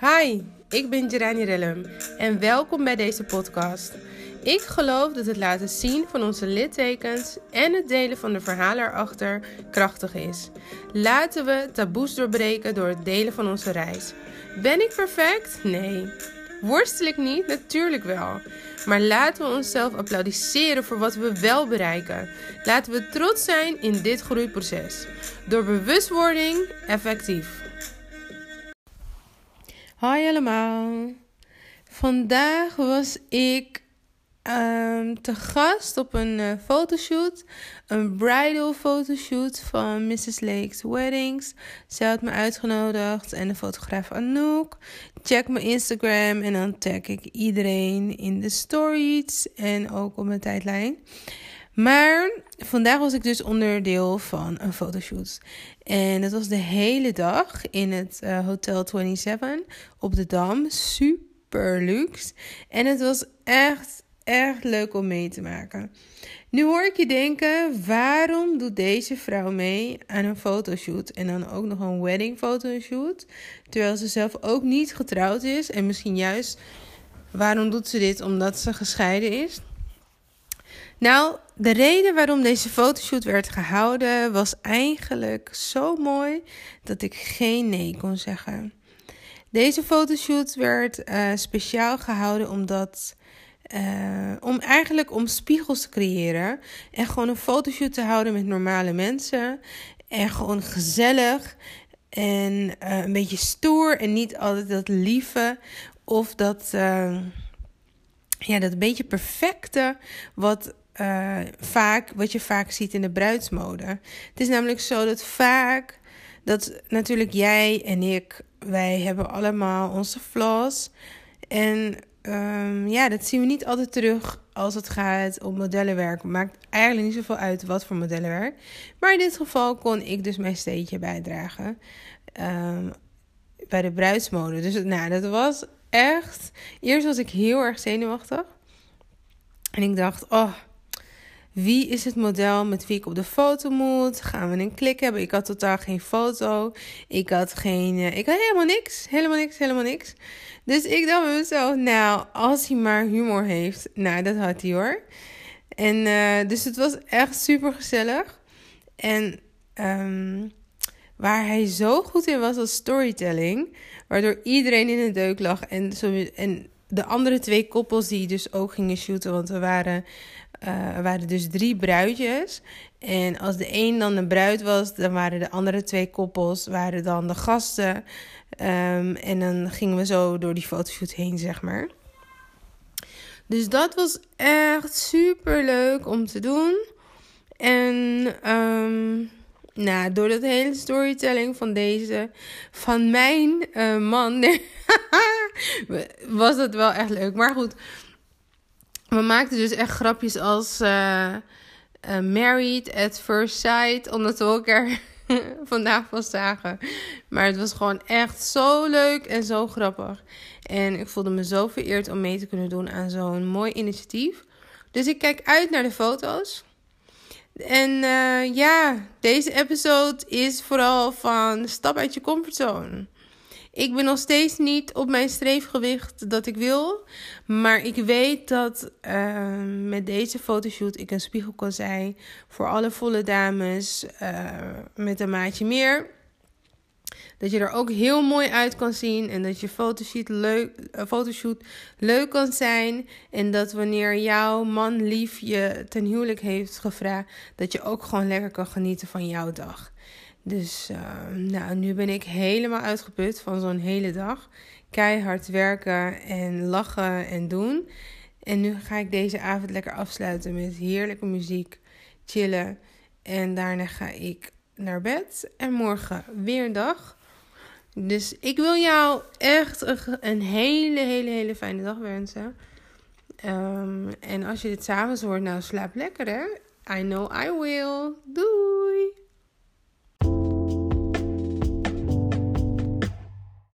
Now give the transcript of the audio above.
Hi, ik ben Gerani Rellum en welkom bij deze podcast. Ik geloof dat het laten zien van onze littekens en het delen van de verhalen erachter krachtig is. Laten we taboes doorbreken door het delen van onze reis. Ben ik perfect? Nee. Worstel ik niet? Natuurlijk wel. Maar laten we onszelf applaudisseren voor wat we wel bereiken. Laten we trots zijn in dit groeiproces. Door bewustwording effectief. Hoi allemaal. Vandaag was ik um, te gast op een uh, fotoshoot. Een bridal fotoshoot van Mrs. Lake's Weddings. Ze had me uitgenodigd en de fotograaf Anouk. Check mijn Instagram en dan tag ik iedereen in de stories en ook op mijn tijdlijn. Maar vandaag was ik dus onderdeel van een fotoshoot. En dat was de hele dag in het uh, Hotel 27 op de Dam. Super luxe. En het was echt, echt leuk om mee te maken. Nu hoor ik je denken, waarom doet deze vrouw mee aan een fotoshoot? En dan ook nog een wedding fotoshoot. Terwijl ze zelf ook niet getrouwd is. En misschien juist, waarom doet ze dit? Omdat ze gescheiden is. Nou, de reden waarom deze fotoshoot werd gehouden was eigenlijk zo mooi dat ik geen nee kon zeggen. Deze fotoshoot werd uh, speciaal gehouden omdat. Uh, om eigenlijk om spiegels te creëren. En gewoon een fotoshoot te houden met normale mensen. En gewoon gezellig. En uh, een beetje stoer. En niet altijd dat lieve. Of dat. ja, dat beetje perfecte. Wat uh, vaak, wat je vaak ziet in de bruidsmode. Het is namelijk zo dat vaak, dat natuurlijk jij en ik, wij hebben allemaal onze flaws. En um, ja, dat zien we niet altijd terug als het gaat om modellenwerk. Maakt eigenlijk niet zoveel uit wat voor modellenwerk. Maar in dit geval kon ik dus mijn steentje bijdragen um, bij de bruidsmode. Dus nou, dat was echt. Eerst was ik heel erg zenuwachtig. En ik dacht, oh, wie is het model met wie ik op de foto moet? Gaan we een klik hebben? Ik had totaal geen foto. Ik had geen. Eh, ik had helemaal niks. Helemaal niks, helemaal niks. Dus ik dacht bij mezelf, nou, als hij maar humor heeft. Nou, dat had hij hoor. En uh, dus het was echt super gezellig. En um, waar hij zo goed in was als storytelling. Waardoor iedereen in de deuk lag. En, en de andere twee koppels die dus ook gingen shooten. Want we waren uh, waren dus drie bruidjes. En als de een dan de bruid was, dan waren de andere twee koppels waren dan de gasten. Um, en dan gingen we zo door die fotoshoot heen, zeg maar. Dus dat was echt super leuk om te doen. En um, nou, door dat hele storytelling van deze, van mijn uh, man, was dat wel echt leuk. Maar goed, we maakten dus echt grapjes als uh, uh, married at first sight, omdat we elkaar vandaag pas zagen. Maar het was gewoon echt zo leuk en zo grappig. En ik voelde me zo vereerd om mee te kunnen doen aan zo'n mooi initiatief. Dus ik kijk uit naar de foto's. En uh, ja, deze episode is vooral van stap uit je comfortzone. Ik ben nog steeds niet op mijn streefgewicht dat ik wil. Maar ik weet dat uh, met deze fotoshoot ik een spiegel kan zijn voor alle volle dames uh, met een maatje meer. Dat je er ook heel mooi uit kan zien. En dat je fotoshoot leuk, uh, fotoshoot leuk kan zijn. En dat wanneer jouw man lief je ten huwelijk heeft gevraagd. Dat je ook gewoon lekker kan genieten van jouw dag. Dus uh, nou, nu ben ik helemaal uitgeput van zo'n hele dag. Keihard werken en lachen en doen. En nu ga ik deze avond lekker afsluiten met heerlijke muziek, chillen. En daarna ga ik naar bed. En morgen weer een dag. Dus ik wil jou echt een hele, hele, hele fijne dag wensen. Um, en als je dit s'avonds hoort, nou slaap lekker hè. I know I will. Doei!